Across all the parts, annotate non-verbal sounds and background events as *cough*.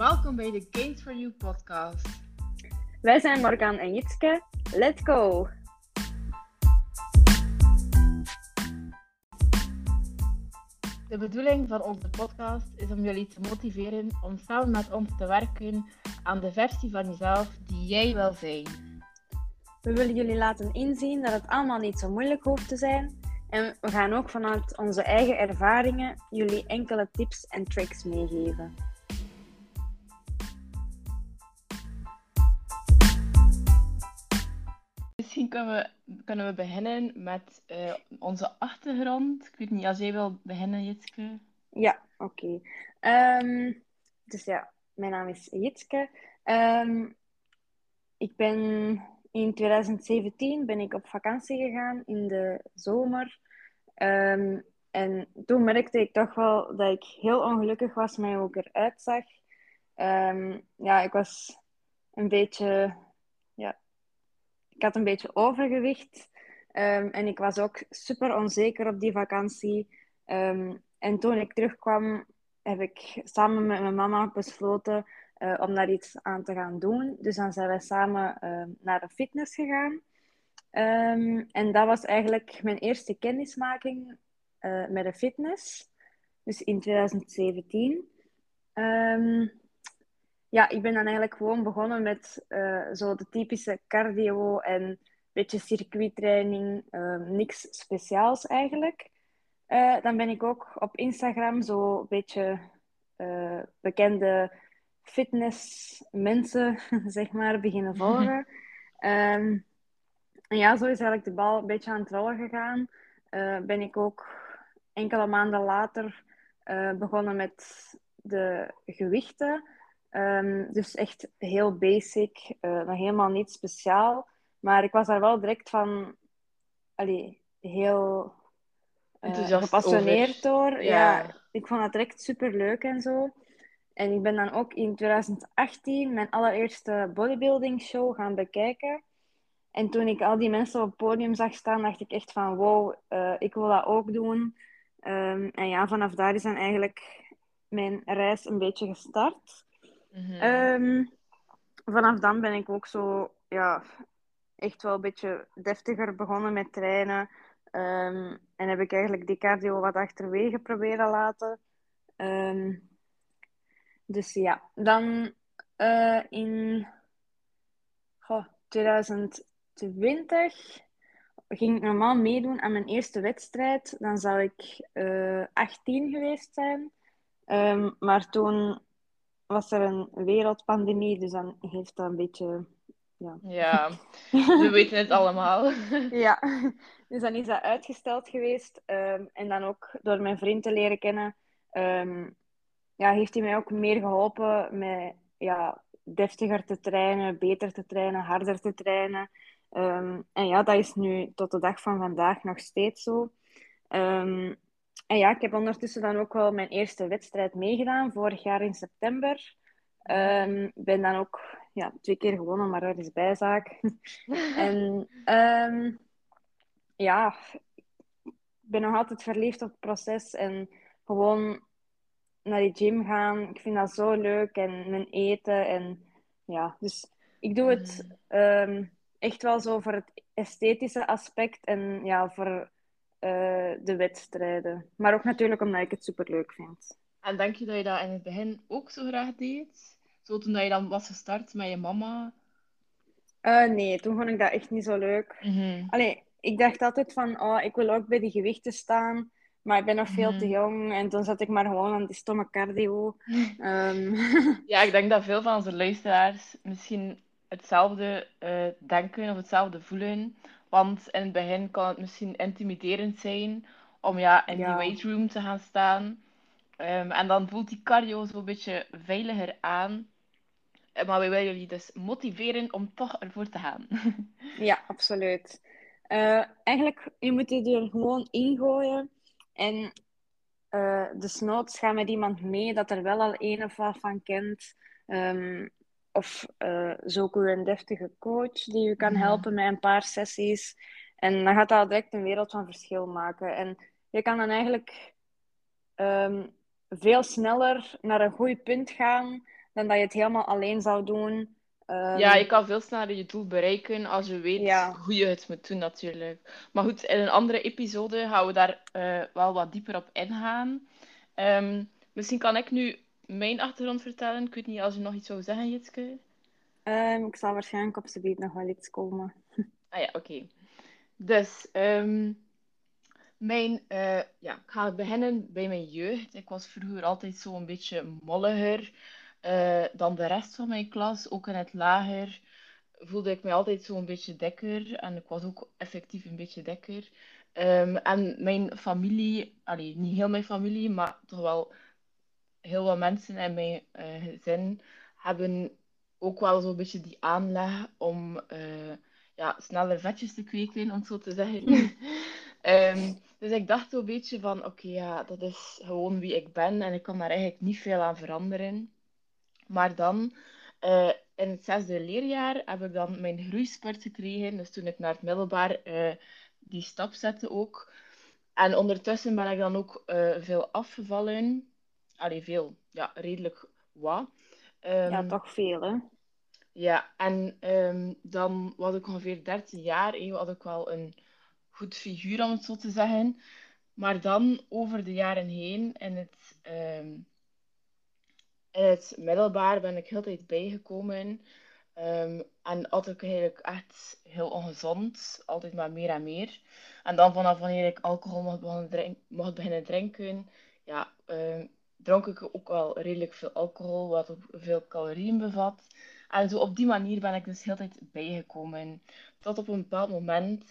Welkom bij de Games for You podcast. Wij zijn Morgan en Jitske. Let's go! De bedoeling van onze podcast is om jullie te motiveren om samen met ons te werken aan de versie van jezelf die jij wil zijn. We willen jullie laten inzien dat het allemaal niet zo moeilijk hoeft te zijn. En we gaan ook vanuit onze eigen ervaringen jullie enkele tips en tricks meegeven. Kunnen we, kunnen we beginnen met eh, onze achtergrond. Ik weet niet, als jij wil beginnen, Jitske. Ja, oké. Ehm, dus ja, mijn naam is Jitske. Ehm, ik ben in 2017 ben ik op vakantie gegaan in de zomer. Ehm, en toen merkte ik toch wel dat ik heel ongelukkig was met hoe ik eruit zag. ja, ik was een beetje ik had een beetje overgewicht. Ehm, en ik was ook super onzeker op die vakantie. Ehm, en toen ik terugkwam, heb ik samen met mijn mama besloten uh, om daar iets aan te gaan doen. Dus dan zijn wij samen uh, naar de fitness gegaan. en dat was eigenlijk mijn eerste kennismaking uh, met de fitness. Dus in 2017 ja, ik ben dan eigenlijk gewoon begonnen met uh, zo de typische cardio en een beetje circuittraining. Uh, niks speciaals eigenlijk. Uh, dan ben ik ook op Instagram zo een beetje uh, bekende fitnessmensen, *laughs* zeg maar, beginnen volgen. um, en ja, zo is eigenlijk de bal een beetje aan het rollen gegaan. ben ik ook enkele maanden later begonnen met de gewichten. Um, dus echt heel basic, uh, nog helemaal niet speciaal. Maar ik was daar wel direct van allee, heel uh, gepassioneerd door. Ja. ik vond het direct super leuk en zo. En ik ben dan ook in 2018 mijn allereerste bodybuilding show gaan bekijken. En toen ik al die mensen op het podium zag staan, dacht ik echt van wow, uh, ik wil dat ook doen. Um, en ja, vanaf daar is dan eigenlijk mijn reis een beetje gestart. Mhm. Ehm, vanaf dan ben ik ook zo, ja, echt wel een beetje deftiger begonnen met trainen. Um, en heb ik eigenlijk die cardio wat achterwege proberen laten. Um, dus ja, dan uh, in goh, 2020 ging ik normaal meedoen aan mijn eerste wedstrijd. Dan zou ik uh, eh, 18 geweest zijn. Maar toen was er een wereldpandemie, dus dan heeft dat een beetje... Ja, ja *laughs* we weten het allemaal. *laughs* ja, dus dan is dat uitgesteld geweest. Um, en dan ook door mijn vriend te leren kennen, um, ja, heeft hij mij ook meer geholpen met ja, deftiger te trainen, beter te trainen, harder te trainen. Um, en ja, dat is nu tot de dag van vandaag nog steeds zo. En ja, ik heb ondertussen dan ook wel mijn eerste wedstrijd meegedaan, vorig jaar in september. Um, ben dan ook ja, twee keer gewonnen, maar dat is bijzaak. *laughs* en um, ja, ik ben nog altijd verliefd op het proces en gewoon naar die gym gaan. Ik vind dat zo leuk en mijn eten en ja, dus ik doe het um, echt wel zo voor het esthetische aspect en ja, voor uh, de wedstrijden. Maar ook natuurlijk omdat ik het super leuk vind. En denk je dat je dat in het begin ook zo graag deed? Zo toen dat je dan was gestart met je mama? Uh, nee, toen vond ik dat echt niet zo leuk. Mm Allee, ik dacht altijd van, oh, ik wil ook bij die gewichten staan. Maar ik ben nog veel te mhm. jong en toen zat ik maar gewoon aan die stomme cardio. um... *laughs* Ja, ik denk dat veel van onze luisteraars misschien hetzelfde uh, denken of hetzelfde voelen. Want in het begin kan het misschien intimiderend zijn om ja, in die weight room te gaan staan. Um, en dan voelt die cardio zo een beetje veiliger aan. Eh, maar we willen jullie dus motiveren om toch ervoor te gaan. *laughs* ja, absoluut. Uh, eigenlijk, je moet je er gewoon ingooien. En uh, desnoods ga met iemand mee dat er wel al een of wat van kent. Um, of uh, zoek u een deftige coach die u kan helpen met een paar sessies. En dan gaat dat direct een wereld van verschil maken. En je kan dan eigenlijk um, veel sneller naar een goed punt gaan dan dat je het helemaal alleen zou doen. Ja, je Ehm, kan veel sneller je doel bereiken als je weet ja, hoe je het moet doen, natuurlijk. Maar goed, in een andere episode gaan we daar eh, wel wat dieper op ingaan. Ehm, misschien kan ik nu mijn achtergrond vertellen. Ik weet niet als je nog iets zou zeggen, Jitske. Ehm, ik zal waarschijnlijk op z'n nog wel iets komen. Ah ja, oké. Dus, ehm, mijn, eh, ja, ik ga beginnen bij mijn jeugd. Ik was vroeger altijd zo een beetje molliger eh, dan de rest van mijn klas. Ook in het lager voelde ik me altijd zo een beetje dikker. En ik was ook effectief een beetje dikker. Ehm, en mijn familie, allee, niet heel mijn familie, maar toch wel heel wat mensen in mijn eh, gezin hebben ook wel zo'n beetje die aanleg om eh, ja, sneller vetjes te kweken, om het zo te zeggen. *laughs* Ehm, dus ik dacht zo'n beetje van, oké, ja, dat is gewoon wie ik ben en ik kan daar eigenlijk niet veel aan veranderen. Maar dan, eh, in het zesde leerjaar, heb ik dan mijn groeispurt gekregen. Dus toen ik naar het middelbaar die stap zette ook. En ondertussen ben ik dan ook veel afgevallen. Allee, veel. Ja, redelijk wat. Ja, Ehm, toch veel, hè? ja, en ehm, dan was ik ongeveer 13 jaar. En had ik wel een goed figuur, om het zo te zeggen. Maar dan, over de jaren heen, in het, in het middelbaar ben ik heel tijd bijgekomen. En had ik eigenlijk echt heel ongezond. Altijd maar meer en meer. En dan vanaf wanneer ik alcohol mocht beginnen drinken, mocht beginnen drinken, ja, ehm, dronk ik ook wel redelijk veel alcohol, wat ook veel calorieën bevat. En zo op die manier ben ik dus heel tijd bijgekomen. Tot op een bepaald moment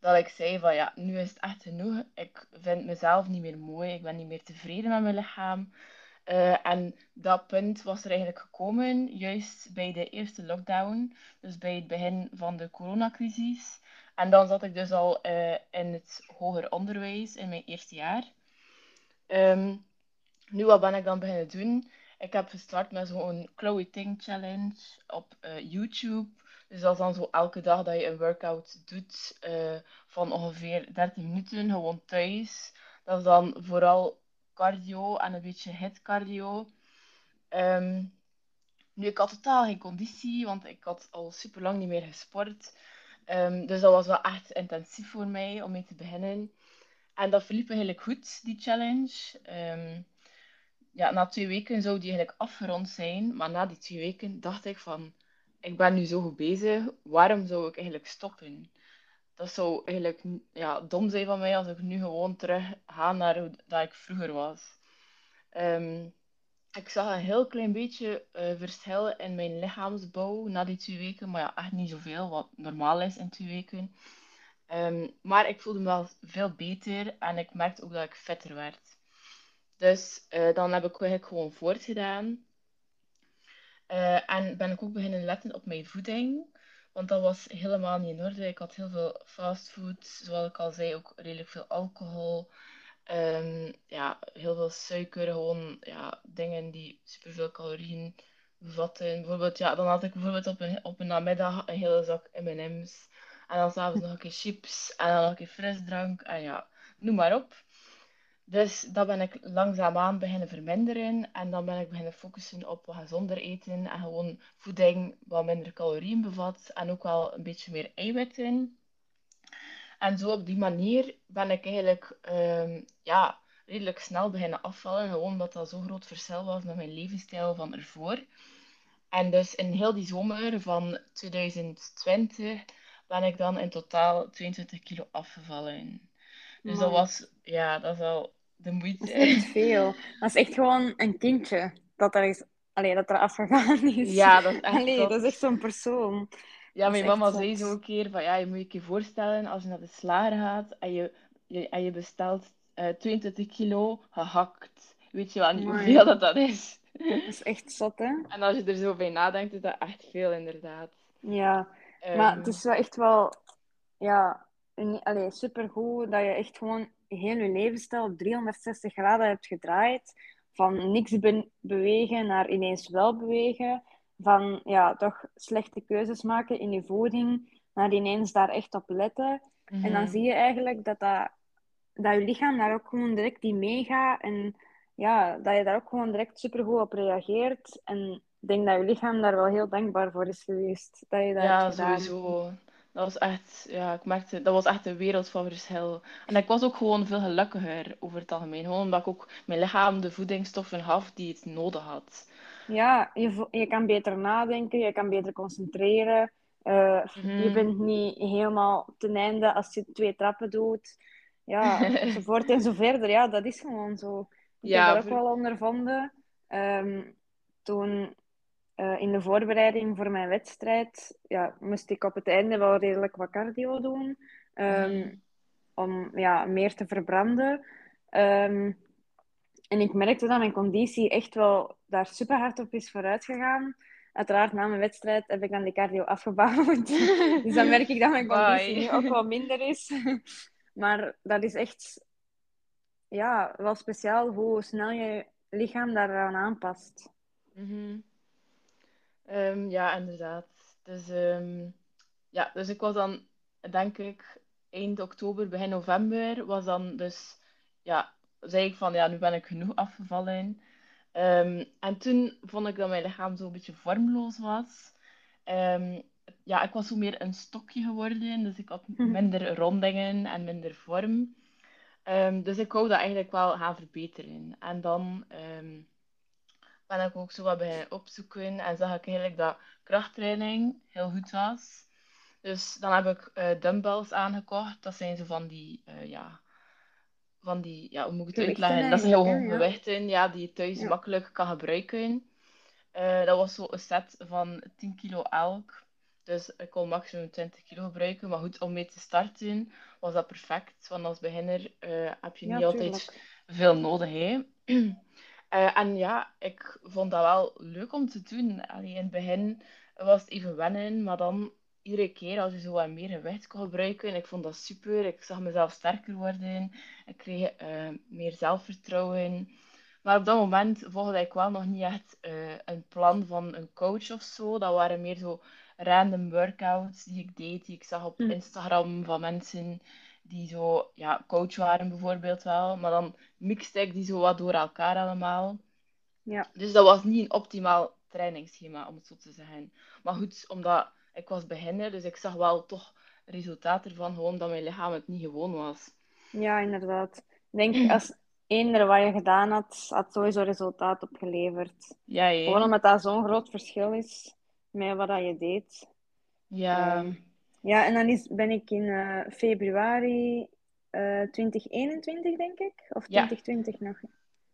dat ik zei van ja, nu is het echt genoeg. Ik vind mezelf niet meer mooi. Ik ben niet meer tevreden met mijn lichaam. Eh, en dat punt was er eigenlijk gekomen juist bij de eerste lockdown, dus bij het begin van de coronacrisis. En dan zat ik dus al eh, in het hoger onderwijs in mijn eerste jaar. Ehm, nu, wat ben ik dan beginnen doen? Ik heb gestart met zo'n Chloe Ting Challenge op eh, YouTube. Dus dat is dan zo elke dag dat je een workout doet eh, van ongeveer 30 minuten, gewoon thuis. Dat is dan vooral cardio en een beetje hit cardio. Ehm, nu, ik had totaal geen conditie, want ik had al super lang niet meer gesport. Ehm, dus dat was wel echt intensief voor mij om mee te beginnen. En dat verliep eigenlijk goed, die challenge. Ehm, ja, na twee weken zou die eigenlijk afgerond zijn. Maar na die twee weken dacht ik van, ik ben nu zo goed bezig, waarom zou ik eigenlijk stoppen? Dat zou eigenlijk ja, dom zijn van mij als ik nu gewoon terug ga naar hoe dat ik vroeger was. Ehm, ik zag een heel klein beetje eh, verschil in mijn lichaamsbouw na die twee weken. Maar ja, echt niet zoveel, wat normaal is in twee weken. Ehm, maar ik voelde me wel veel beter en ik merkte ook dat ik fitter werd. Dus eh, dan heb ik eigenlijk gewoon voortgedaan. Eh, en ben ik ook beginnen letten op mijn voeding. Want dat was helemaal niet in orde. Ik had heel veel fastfood, zoals ik al zei, ook redelijk veel alcohol. Ehm, ja, heel veel suiker, gewoon ja, dingen die superveel calorieën bevatten. Bijvoorbeeld, ja, dan had ik bijvoorbeeld op een, op een namiddag een hele zak M&M's. En dan s'avonds nog een keer chips en dan nog een keer frisdrank. En ja, noem maar op. Dus dat ben ik langzaamaan beginnen verminderen. En dan ben ik beginnen focussen op wat gezonder eten. En gewoon voeding wat minder calorieën bevat. En ook wel een beetje meer eiwitten. En zo op die manier ben ik eigenlijk ehm, ja, redelijk snel beginnen afvallen. Gewoon omdat dat zo'n groot verschil was met mijn levensstijl van ervoor. En dus in heel die zomer van 2020 ben ik dan in totaal 22 kilo afgevallen. Dus dat was, ja, dat is wel de Dat is moeite. echt veel. Dat is echt gewoon een kindje dat er is, allee, dat er afgegaan is. Ja, dat is echt Allee, dat is echt zo'n persoon. Ja, mijn mama zei zo een keer van, ja, je moet je keer voorstellen als je naar de slager gaat en je, je, en je bestelt eh 22 kilo gehakt. Weet je wel niet hoeveel dat dat is? Dat is echt zot, hè? En als je er zo bij nadenkt, is dat echt veel, inderdaad. Ja. Maar het Ehm, is wel echt wel, ja, allee, supergoed dat je echt gewoon heel je levensstijl op 360 graden hebt gedraaid. Van niks be- bewegen naar ineens wel bewegen. Van ja, toch slechte keuzes maken in je voeding, naar ineens daar echt op letten. En dan mhm. zie je eigenlijk dat, dat, dat je lichaam daar ook gewoon direct in meegaat. En ja, dat je daar ook gewoon direct supergoed op reageert. En ik denk dat je lichaam daar wel heel dankbaar voor is geweest. Dat je dat Ja, sowieso. Dat was echt, ja, ik merkte, dat was echt een wereld van verschil. En ik was ook gewoon veel gelukkiger over het algemeen. Gewoon omdat ik ook mijn lichaam de voedingsstoffen gaf die het nodig had. Ja, je, je kan beter nadenken, je kan beter concentreren. Eh, je Mhm. bent niet helemaal ten einde als je twee trappen doet. Ja, *laughs* enzovoort en zo verder. Ja, dat is gewoon zo. Ik heb Ja, dat ook voor- wel ondervonden. Ehm, toen eh, in de voorbereiding voor mijn wedstrijd, ja, moest ik op het einde wel redelijk wat cardio doen. Ehm, Mhm. om ja, meer te verbranden. Ehm, en ik merkte dat mijn conditie echt wel daar super hard op is vooruit gegaan. Uiteraard, na mijn wedstrijd heb ik dan die cardio afgebouwd. *laughs* dus dan merk ik dat mijn conditie Bye. nu ook wel minder is. *laughs* maar dat is echt ja, wel speciaal hoe snel je lichaam daaraan aanpast. Mhm. Ehm, ja, inderdaad. Dus, ehm, ja, dus ik was dan, denk ik, eind oktober, begin november, was dan dus, ja, zei ik van, ja, nu ben ik genoeg afgevallen. Ehm, en toen vond ik dat mijn lichaam zo een beetje vormloos was. Ja, ik was zo meer een stokje geworden, dus ik had *laughs* minder rondingen en minder vorm. Dus ik wou dat eigenlijk wel gaan verbeteren. En dan ben ik ook zo wat beginnen opzoeken en zag ik eigenlijk dat krachttraining heel goed was. Dus dan heb ik eh, dumbbells aangekocht. Dat zijn zo van die, eh, ja, van die, ja, hoe moet ik het uitleggen? Dat zijn ja. gewichten, ja, die je thuis Ja. makkelijk kan gebruiken. Eh, dat was zo een set van 10 kilo elk. Dus ik kon maximum 20 kilo gebruiken. Maar goed, om mee te starten was dat perfect. Want als beginner heb je Ja, niet altijd veel nodig, hè. *clears throat* Eh, en ja, ik vond dat wel leuk om te doen. Allee, in het begin was het even wennen, maar dan iedere keer als je zo wat meer gewicht kon gebruiken, ik vond dat super. Ik zag mezelf sterker worden. Ik kreeg eh, meer zelfvertrouwen. Maar op dat moment volgde ik wel nog niet echt eh, een plan van een coach of zo. Dat waren meer zo random workouts die ik deed, die ik zag op Hm. Instagram van mensen die zo, ja, coach waren bijvoorbeeld wel. Maar dan mixte ik die zo wat door elkaar allemaal. Ja. Dus dat was niet een optimaal trainingsschema, om het zo te zeggen. Maar goed, omdat ik was beginner, dus ik zag wel toch resultaat ervan, gewoon dat mijn lichaam het niet gewoon was. Ja, inderdaad. Ik denk, als eender wat je gedaan had, had sowieso resultaat opgeleverd. Ja, Gewoon omdat dat zo'n groot verschil is met wat dat je deed. Ja. Ehm, ja, en dan is, ben ik in eh, februari eh 2021, denk ik. Of Ja. 2020 nog.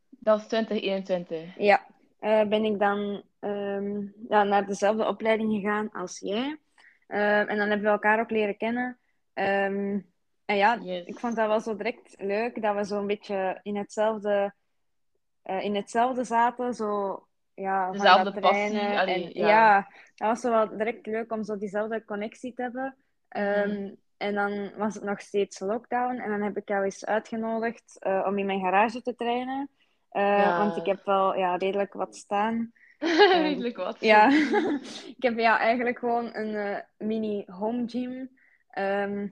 Dat is 2021. Ja, eh, ben ik dan ehm, ja, naar dezelfde opleiding gegaan als jij. Ehm, en dan hebben we elkaar ook leren kennen. Ehm, en ja, Yes. ik vond dat wel zo direct leuk dat we zo een beetje in hetzelfde, eh, in hetzelfde zaten. Zo, ja, Dezelfde passie, allee, en ja. ja, dat was zo wel direct leuk om zo diezelfde connectie te hebben. Ehm, Mhm. En dan was het nog steeds lockdown. En dan heb ik jou eens uitgenodigd eh, om in mijn garage te trainen. Eh, Ja. Want ik heb wel ja, redelijk wat staan. *laughs* Redelijk wat. Ja, *laughs* *laughs* ik heb ja, eigenlijk gewoon een eh, mini home gym. Ehm,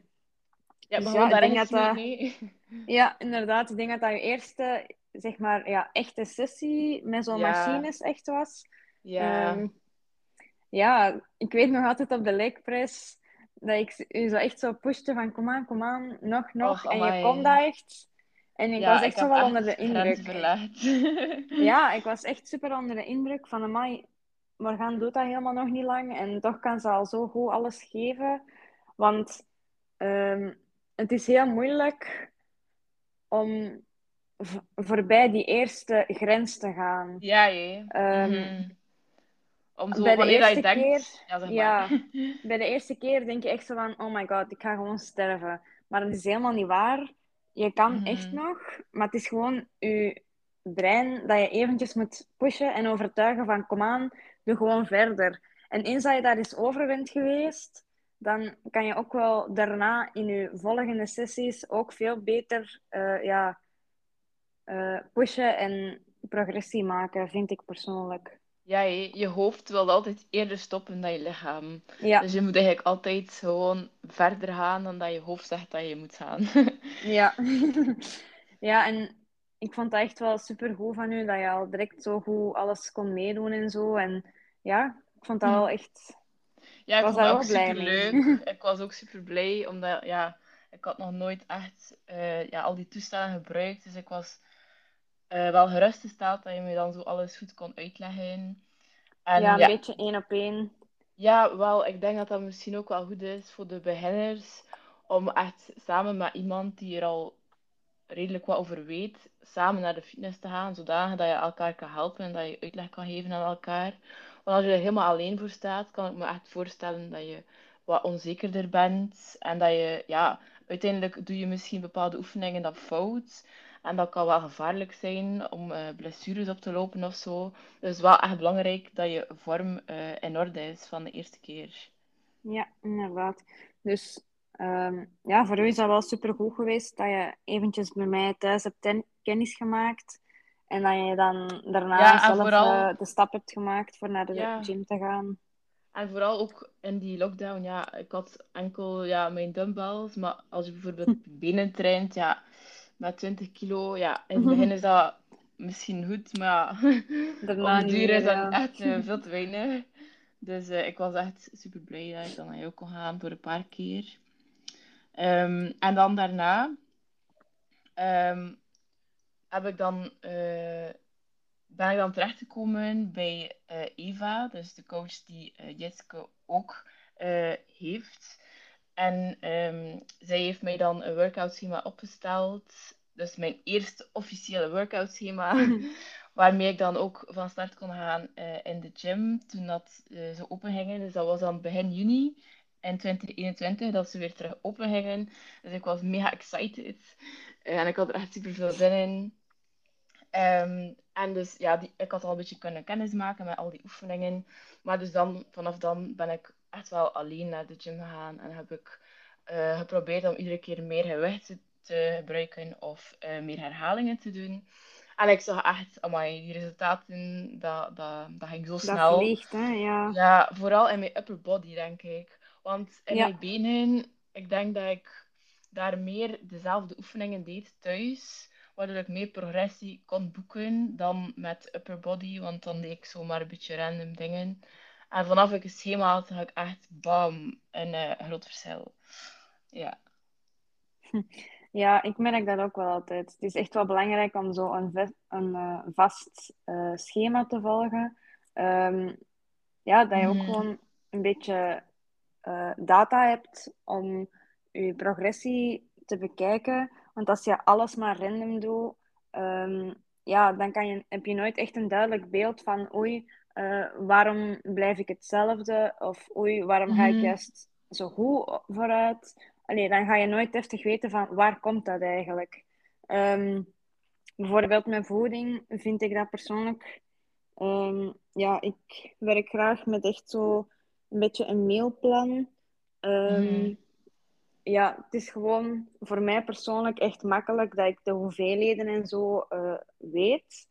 Ja, Dus ja, daar ik denk eens dat dat- mee. ja, inderdaad. Ik denk dat dat je eerste, zeg maar, ja, echte sessie met zo'n Ja. machines echt was. Ja. Ehm, ja, ik weet nog altijd op de legpress dat ik u zo echt zo pushte van kom aan, kom aan, nog, nog. Och, en je kon dat echt. En ik Ja, was echt zo wel onder de indruk. *laughs* Ja, ik was echt super onder de indruk van amai, Morgan doet dat helemaal nog niet lang en toch kan ze al zo goed alles geven. Want ehm, het is heel moeilijk om voorbij die eerste grens te gaan. Ja, jee. Ehm, Mhm. Om zo, bij de eerste denkt... Ja, zeg maar. ja. *laughs* *laughs* Bij de eerste keer denk je echt zo van, oh my god, ik ga gewoon sterven. Maar dat is helemaal niet waar. Je kan Mhm. echt nog, maar het is gewoon je brein dat je eventjes moet pushen en overtuigen van, kom aan, doe gewoon verder. En eens dat je daar eens over bent geweest, dan kan je ook wel daarna in je volgende sessies ook veel beter eh, ja, eh, pushen en progressie maken, vind ik persoonlijk. Ja. Je hoofd wil altijd eerder stoppen dan je lichaam. Ja, Dus je moet eigenlijk altijd gewoon verder gaan dan dat je hoofd zegt dat je moet gaan. *laughs* Ja. *laughs* Ja, en ik vond dat echt wel super goed van u, dat je al direct zo goed alles kon meedoen en zo. En ja, ik vond dat hm. wel echt. Ja, ik, was wel blij mee. Leuk. *laughs* ik was ook super blij, omdat ja, ik had nog nooit echt uh, ja, al die toestellen gebruikt. Dus ik was uh, wel gerustgesteld dat je me dan zo alles goed kon uitleggen. En, ja, een beetje één op één. Ja, wel, ik denk dat dat misschien ook wel goed is voor de beginners. Om echt samen met iemand die er al redelijk wat over weet, samen naar de fitness te gaan, zodanig dat je elkaar kan helpen en dat je uitleg kan geven aan elkaar. Want als je er helemaal alleen voor staat, kan ik me echt voorstellen dat je wat onzekerder bent en dat je, ja, uiteindelijk doe je misschien bepaalde oefeningen dan fout. En dat kan wel gevaarlijk zijn om uh, blessures op te lopen of zo. Dus wel echt belangrijk dat je vorm uh, in orde is van de eerste keer. Ja, inderdaad. Dus um, ja, voor u is dat wel super goed geweest dat je eventjes bij mij thuis hebt kennis gemaakt. En dat je dan daarna ja, zelf vooral... uh, de stap hebt gemaakt voor naar de ja. gym te gaan. En vooral ook in die lockdown, ja, ik had enkel ja, mijn dumbbells. Maar als je bijvoorbeeld *laughs* benen traint, ja, met 20 kilo, ja, in het *laughs* begin is dat misschien goed, maar *laughs* *laughs* op duur is dat echt uh, veel te weinig. Dus uh, ik was echt super blij dat ik dan naar jou kon gaan door een paar keer. Um, en dan daarna um, heb ik dan, uh, ben ik dan terechtgekomen bij Eva, dus de coach die Jitske ook heeft. En um, zij heeft mij dan een workout schema opgesteld. Dus mijn eerste officiële workout schema. *laughs* waarmee ik dan ook van start kon gaan in de gym toen dat zo open gingen. Dus dat was dan begin juni in 2021 dat ze weer terug open gingen. Dus ik was mega excited. En ik had er echt super veel zin in. Um, en dus ja, die, ik had al een beetje kunnen kennismaken met al die oefeningen. Maar dus dan, vanaf dan ben ik echt wel alleen naar de gym gegaan. En heb ik uh, geprobeerd om iedere keer meer gewicht te gebruiken of uh, meer herhalingen te doen. En ik zag echt, amai, die resultaten, dat, dat, dat ging zo dat snel. Vliegt, hè? Ja. ja, vooral in mijn upper body, denk ik. Want in mijn benen, ik denk dat ik daar meer dezelfde oefeningen deed thuis, waardoor ik meer progressie kon boeken dan met upper body, want dan deed ik zomaar een beetje random dingen. En vanaf ik een schema had, had ik echt bam, een uh, groot verschil. Ja. *laughs* Ja, ik merk dat ook wel altijd. Het is echt wel belangrijk om zo een, een uh, vast uh, schema te volgen. Um, ja, dat je ook mm. gewoon een beetje data hebt om je progressie te bekijken. Want als je alles maar random doet, um, ja, dan kan je, heb je nooit echt een duidelijk beeld van oei, uh, waarom blijf ik hetzelfde? Of oei, waarom ga ik mhm. juist zo goed vooruit? Allee, dan ga je nooit heftig weten van waar komt dat eigenlijk. Um, bijvoorbeeld met voeding vind ik dat persoonlijk... Um, ja, ik werk graag met echt zo een beetje een mailplan. Um, Ja, het is gewoon voor mij persoonlijk echt makkelijk dat ik de hoeveelheden en zo uh, weet.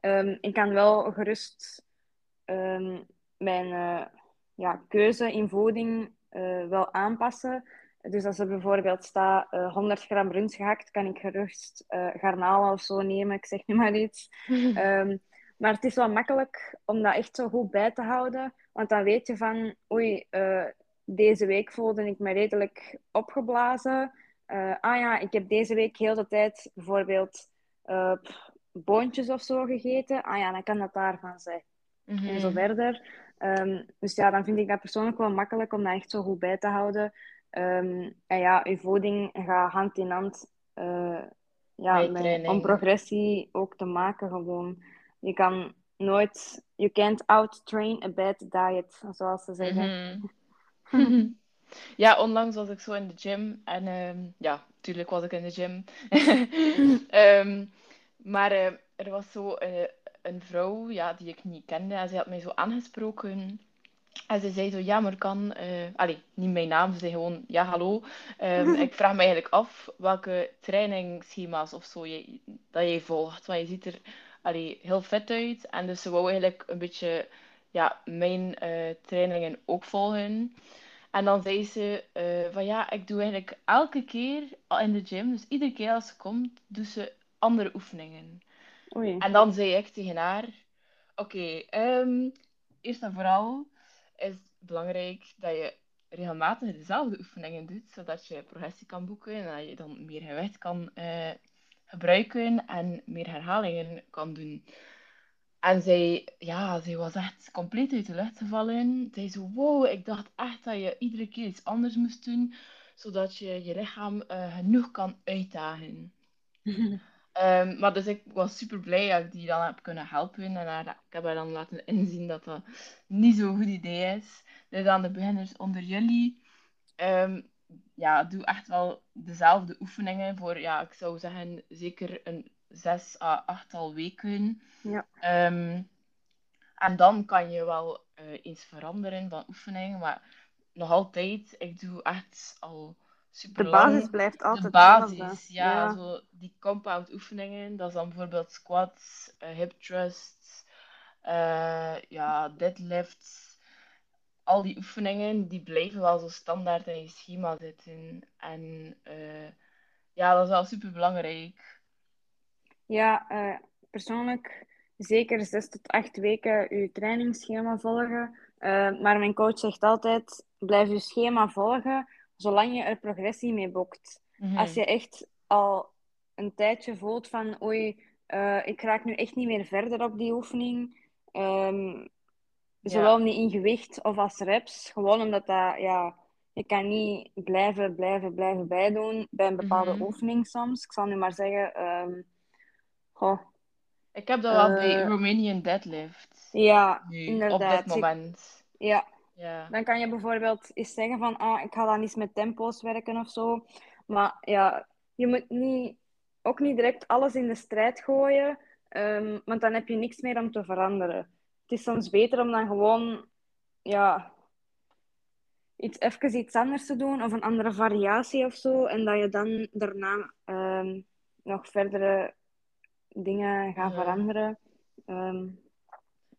Um, ik kan wel gerust um, mijn uh, ja, keuze in voeding uh, wel aanpassen. Dus als er bijvoorbeeld staat 100 gram rund gehakt, kan ik gerust garnalen of zo nemen. Ik zeg nu maar iets. um, *laughs* maar het is wel makkelijk om dat echt zo goed bij te houden. Want dan weet je van, oei, uh, deze week voelde ik me redelijk opgeblazen. Uh, ah ja, ik heb deze week heel de tijd bijvoorbeeld uh, boontjes of zo gegeten. Ah ja, dan kan dat daarvan zijn. Mm En zo verder. Um, dus ja, dan vind ik dat persoonlijk wel makkelijk om dat echt zo goed bij te houden. Um, en ja, je voeding gaat hand in hand uh, ja, met, om progressie ook te maken gewoon. Je kan nooit, you can't out-train a bad diet, zoals ze zeggen. Mhm. *laughs* ja, onlangs was ik zo in de gym en um, ja, natuurlijk was ik in de gym. um, *laughs* maar uh, er was zo uh, een vrouw ja, die ik niet kende en ze had mij zo aangesproken. En ze zei zo, ja, maar kan... Uh, allee, niet mijn naam, ze zei gewoon, ja, hallo. Um, *laughs* ik vraag me eigenlijk af welke trainingsschema's of zo je, dat jij volgt. Want je ziet er allee, heel fit uit. En dus ze wou eigenlijk een beetje ja, mijn uh, trainingen ook volgen. En dan zei ze uh, van ja, ik doe eigenlijk elke keer in de gym, dus iedere keer als ze komt, doet ze andere oefeningen. Oei. En dan zei ik tegen haar: Oké, ehm, eerst en vooral is het belangrijk dat je regelmatig dezelfde oefeningen doet, zodat je progressie kan boeken en dat je dan meer gewicht kan eh, gebruiken en meer herhalingen kan doen. En zij, ja, zij was echt compleet uit de lucht gevallen. Zij zo, wow, ik dacht echt dat je iedere keer iets anders moest doen, zodat je je lichaam uh, genoeg kan uitdagen. *laughs* um, maar dus ik was super blij dat ik die dan heb kunnen helpen. En haar, ik heb haar dan laten inzien dat dat niet zo'n goed idee is. Dus aan de beginners onder jullie, um, ja, doe echt wel dezelfde oefeningen voor, ja, ik zou zeggen, zeker een zes à achttal weken. Ja. Um, en dan kan je wel uh, eens veranderen van oefening, maar nog altijd, ik doe echt al super De basis blijft altijd De basis, ja, ja, Zo die compound oefeningen, dat is dan bijvoorbeeld squats, uh, hip thrusts, uh, ja, deadlifts. Al die oefeningen, die blijven wel zo standaard in je schema zitten. En ja, dat is wel super belangrijk. Ja, persoonlijk zeker zes tot acht weken je trainingsschema volgen. Maar mijn coach zegt altijd: blijf je schema volgen zolang je er progressie mee boekt. Mhm. Als je echt al een tijdje voelt van oei, uh, ik raak nu echt niet meer verder op die oefening. Um, zowel niet in gewicht of als reps. Gewoon omdat dat, ja, je kan niet blijven, blijven, blijven bijdoen bij een bepaalde mhm. oefening soms. Ik zal nu maar zeggen, um, goh, ik heb dat wel bij eh, Romanian Deadlift. Ja, nu, inderdaad. Op dit moment. Ja. Ja. Dan kan je bijvoorbeeld eens zeggen van, ah, ik ga dan eens met tempo's werken of zo. Maar ja, je moet niet, ook niet direct alles in de strijd gooien, um, want dan heb je niks meer om te veranderen. Het is soms beter om dan gewoon, ja, iets, even iets anders te doen of een andere variatie of zo. En dat je dan daarna um, nog verdere dingen gaan veranderen. Ehm,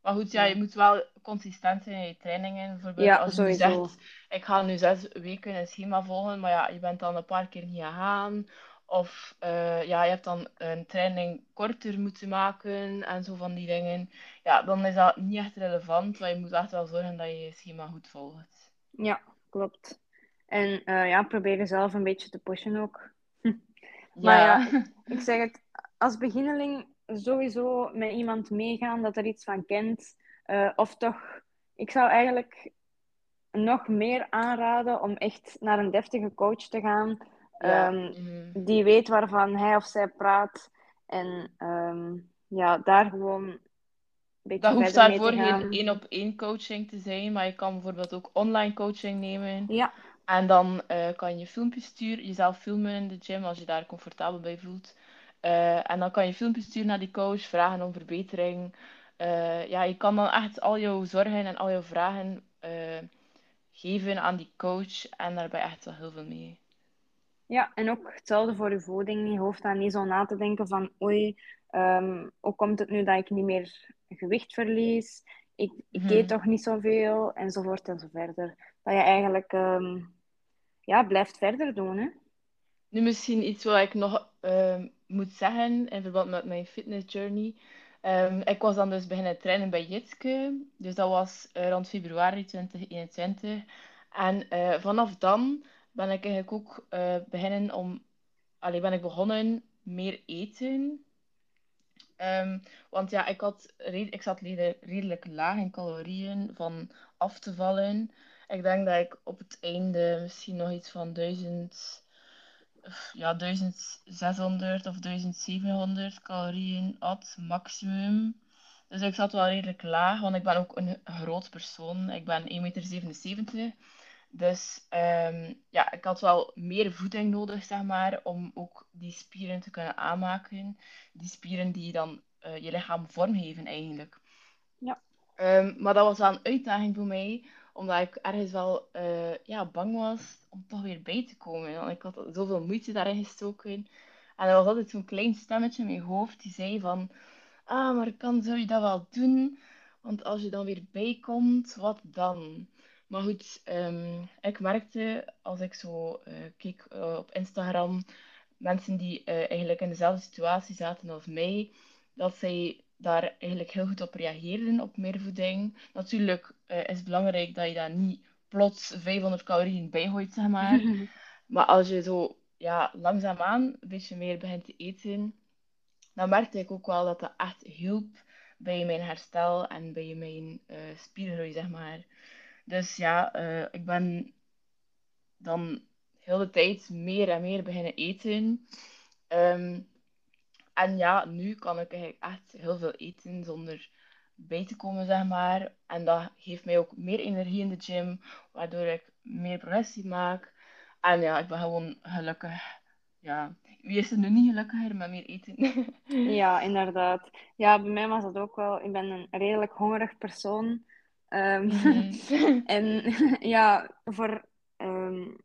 maar goed, ja, je moet wel consistent zijn in je trainingen. Bijvoorbeeld ja, als je zegt, ik ga nu zes weken een schema volgen, maar ja, je bent dan een paar keer niet gegaan. Of uh, ja, je hebt dan een training korter moeten maken en zo van die dingen. Ja, dan is dat niet echt relevant, maar je moet echt wel zorgen dat je je schema goed volgt. Ja, klopt. En uh, ja, probeer jezelf een beetje te pushen ook. *laughs* maar ja, *laughs* ik zeg het, als beginneling sowieso met iemand meegaan dat er iets van kent. Uh, of toch, ik zou eigenlijk nog meer aanraden om echt naar een deftige coach te gaan. Um, Die weet waarvan hij of zij praat. En um, ja, daar gewoon een beetje Dat hoeft daarvoor geen één op één coaching te zijn, maar je kan bijvoorbeeld ook online coaching nemen. Ja. En dan uh, kan je filmpjes sturen, jezelf filmen in de gym als je daar comfortabel bij voelt. Uh, en dan kan je filmpjes sturen naar die coach, vragen om verbetering. Uh, ja, je kan dan echt al jouw zorgen en al jouw vragen uh, geven aan die coach. En daar ben je echt wel heel veel mee. Ja, en ook hetzelfde voor je voeding. Je hoeft daar niet zo na te denken van oei, um, hoe komt het nu dat ik niet meer gewicht verlies? Ik, ik mm eet toch niet zoveel, enzovoort enzoverder. Dat je eigenlijk um, ja, blijft verder doen. Hè? Nu misschien iets wat ik nog uh, moet zeggen in verband met mijn fitness journey. Um, ik was dan dus beginnen trainen bij Jitske. Dus dat was uh, rond februari 2021. En uh, vanaf dan ben ik eigenlijk ook uh, beginnen om... Allee, ben ik begonnen meer eten. Um, want ja, ik, had, ik zat redelijk laag in calorieën van af te vallen. Ik denk dat ik op het einde misschien nog iets van 1000 ja, 1600 of 1700 calorieën at, maximum. Dus ik zat wel redelijk laag, want ik ben ook een groot persoon. Ik ben 1,77 meter. Dus um, ja, ik had wel meer voeding nodig, zeg maar, om ook die spieren te kunnen aanmaken. Die spieren die dan uh, je lichaam vormgeven, eigenlijk. Ja. Um, maar dat was wel een uitdaging voor mij, omdat ik ergens wel uh, ja, bang was om toch weer bij te komen. Want ik had zoveel moeite daarin gestoken. En er was altijd zo'n klein stemmetje in mijn hoofd die zei van... Ah, maar kan, zou je dat wel doen? Want als je dan weer bijkomt, wat dan? Maar goed, um, ik merkte als ik zo uh, keek uh, op Instagram mensen die eh, eigenlijk in dezelfde situatie zaten als mij, dat zij daar eigenlijk heel goed op reageerden, op meer voeding. Natuurlijk uh, is het belangrijk dat je daar niet plots 500 calorieën bijgooit, zeg maar. *laughs* maar als je zo ja, langzaamaan een beetje meer begint te eten, dan merkte ik ook wel dat dat echt hielp bij mijn herstel en bij mijn uh, spiergroei, zeg maar. Dus ja, uh, ik ben dan heel de tijd meer en meer beginnen eten. Um, en ja, nu kan ik eigenlijk echt heel veel eten zonder bij te komen, zeg maar. En dat geeft mij ook meer energie in de gym, waardoor ik meer progressie maak. En ja, ik ben gewoon gelukkig. Ja, wie is er nu niet gelukkiger met meer eten? *laughs* ja, inderdaad. Ja, bij mij was dat ook wel. Ik ben een redelijk hongerig persoon. Um, *laughs* *laughs* en ja, voor um,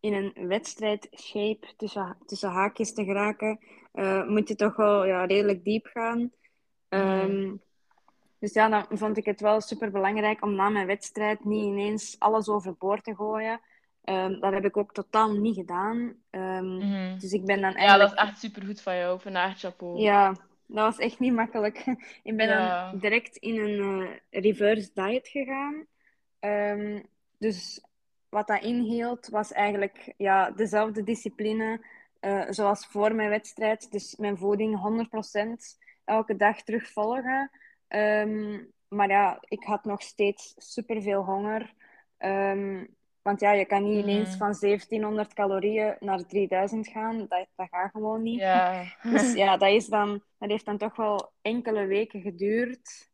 in een wedstrijd shape tussen, tussen haakjes te geraken, uh, moet je toch wel ja, redelijk diep gaan. Um, dus ja, dan vond ik het wel super belangrijk om na mijn wedstrijd niet ineens alles overboord te gooien. Um, dat heb ik ook totaal niet gedaan. Um, mm. Dus ik ben dan eigenlijk... Ja, dat is echt super goed van jou. Vandaag chapeau. Ja, dat was echt niet makkelijk. *laughs* ik ben dan direct in een uh, reverse diet gegaan. Um, dus wat dat inhield, was eigenlijk ja, dezelfde discipline uh, zoals voor mijn wedstrijd. Dus mijn voeding 100% elke dag terug volgen. Um, maar ja, ik had nog steeds superveel honger. Um, want ja, je kan niet ineens mm. van 1700 calorieën naar 3000 gaan. Dat, dat gaat gewoon niet. Ja. Dus *laughs* ja, dat, is dan, dat heeft dan toch wel enkele weken geduurd.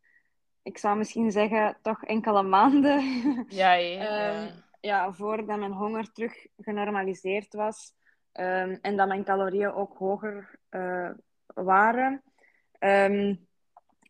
Ik zou misschien zeggen, toch enkele maanden. Ja, ja. *laughs* um, ja voordat mijn honger terug genormaliseerd was. Um, en dat mijn calorieën ook hoger uh, waren. Um,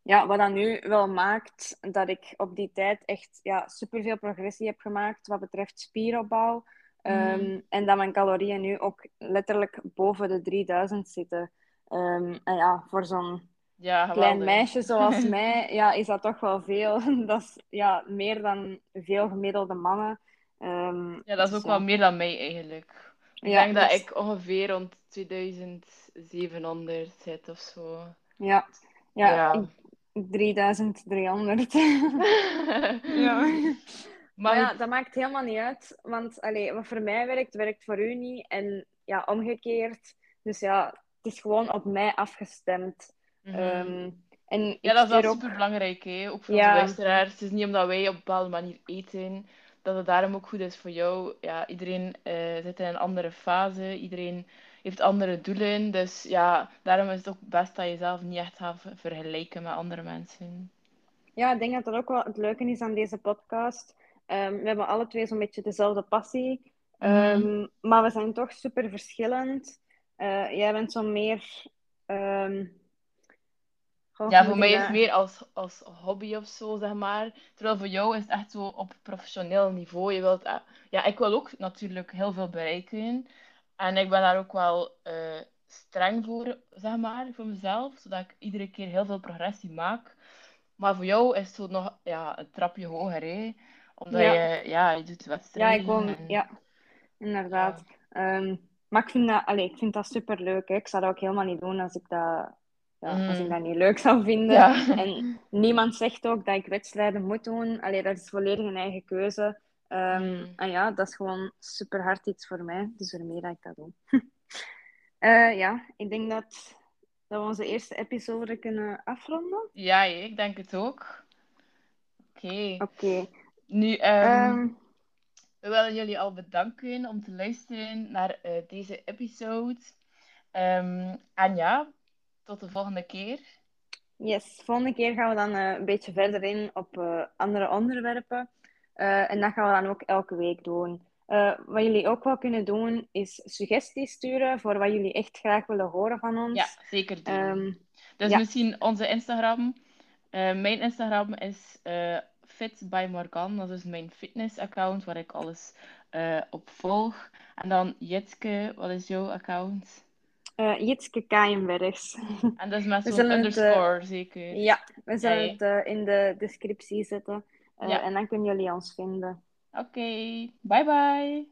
ja, wat dat nu wel maakt dat ik op die tijd echt ja, superveel progressie heb gemaakt wat betreft spieropbouw. Um, En dat mijn calorieën nu ook letterlijk boven de 3000 zitten. En ja, voor zo'n ja, klein meisje zoals *laughs* mij ja, is dat toch wel veel. *laughs* dat is ja, meer dan veel gemiddelde mannen. Ja, dat is dus ook wel meer dan mij eigenlijk. Ik denk dat ik ongeveer rond 2700 zit of zo. Ja, ja, ja. 3300. *laughs* ja. Maar ja, dat maakt helemaal niet uit. Want allee, wat voor mij werkt, werkt voor u niet. En ja, omgekeerd. Dus ja, het is gewoon op mij afgestemd. Mm -hmm. en ja, dat is wel ook... super belangrijk, hè? ook voor ja. onze luisteraars. Het is niet omdat wij op een bepaalde manier eten, dat het daarom ook goed is voor jou. Ja, iedereen uh, zit in een andere fase. Iedereen heeft andere doelen. Dus ja, daarom is het ook best dat je jezelf niet echt gaat vergelijken met andere mensen. Ja, ik denk dat dat ook wel het leuke is aan deze podcast. Um, we hebben alle twee zo'n beetje dezelfde passie. Um, Maar we zijn toch super verschillend. Uh, jij bent zo meer... Um, ja, voor mij is het meer als, als hobby of zo, zeg maar. Terwijl voor jou is het echt zo op professioneel niveau. Je wilt, uh, ja, ik wil ook natuurlijk heel veel bereiken. En ik ben daar ook wel uh, streng voor, zeg maar, voor mezelf. Zodat ik iedere keer heel veel progressie maak. Maar voor jou is het zo nog ja, een trapje hoger, hè. Omdat ja. je, ja, je doet wedstrijden. Ja, ik woon, ja, inderdaad. Ja. Um, maar ik vind dat, allez, ik vind dat super leuk. Ik zou dat ook helemaal niet doen als ik dat, ja, als ik mm. dat niet leuk zou vinden. Ja. En niemand zegt ook dat ik wedstrijden moet doen. Allee, dat is volledig een eigen keuze. Um, mm. En ja, dat is gewoon super hard iets voor mij. Dus ermee dat ik dat doe. uh, *laughs* ja, ik denk dat, dat we onze eerste episode kunnen afronden. Ja, ik denk het ook. Oké. Oké. Okay. Nu, um, we willen jullie al bedanken om te luisteren naar uh, deze episode. En ja, tot de volgende keer. Yes, volgende keer gaan we dan uh, een beetje verder in op uh, andere onderwerpen. Uh, en dat gaan we dan ook elke week doen. Uh, wat jullie ook wel kunnen doen, is suggesties sturen voor wat jullie echt graag willen horen van ons. Ja, zeker doen. Um, dus ja. misschien onze Instagram. Uh, mijn Instagram is Fit by Morgan. Dat is mijn fitness-account waar ik alles op volg. En dan Jitske, wat is jouw account? Uh, Jitske Kaaienbergs. *laughs* En dat is met zo'n underscore, zeker? Ja, we zullen het in de descriptie zetten. Uh, ja. En dan kunnen jullie ons vinden. Oké, okay. bye bye.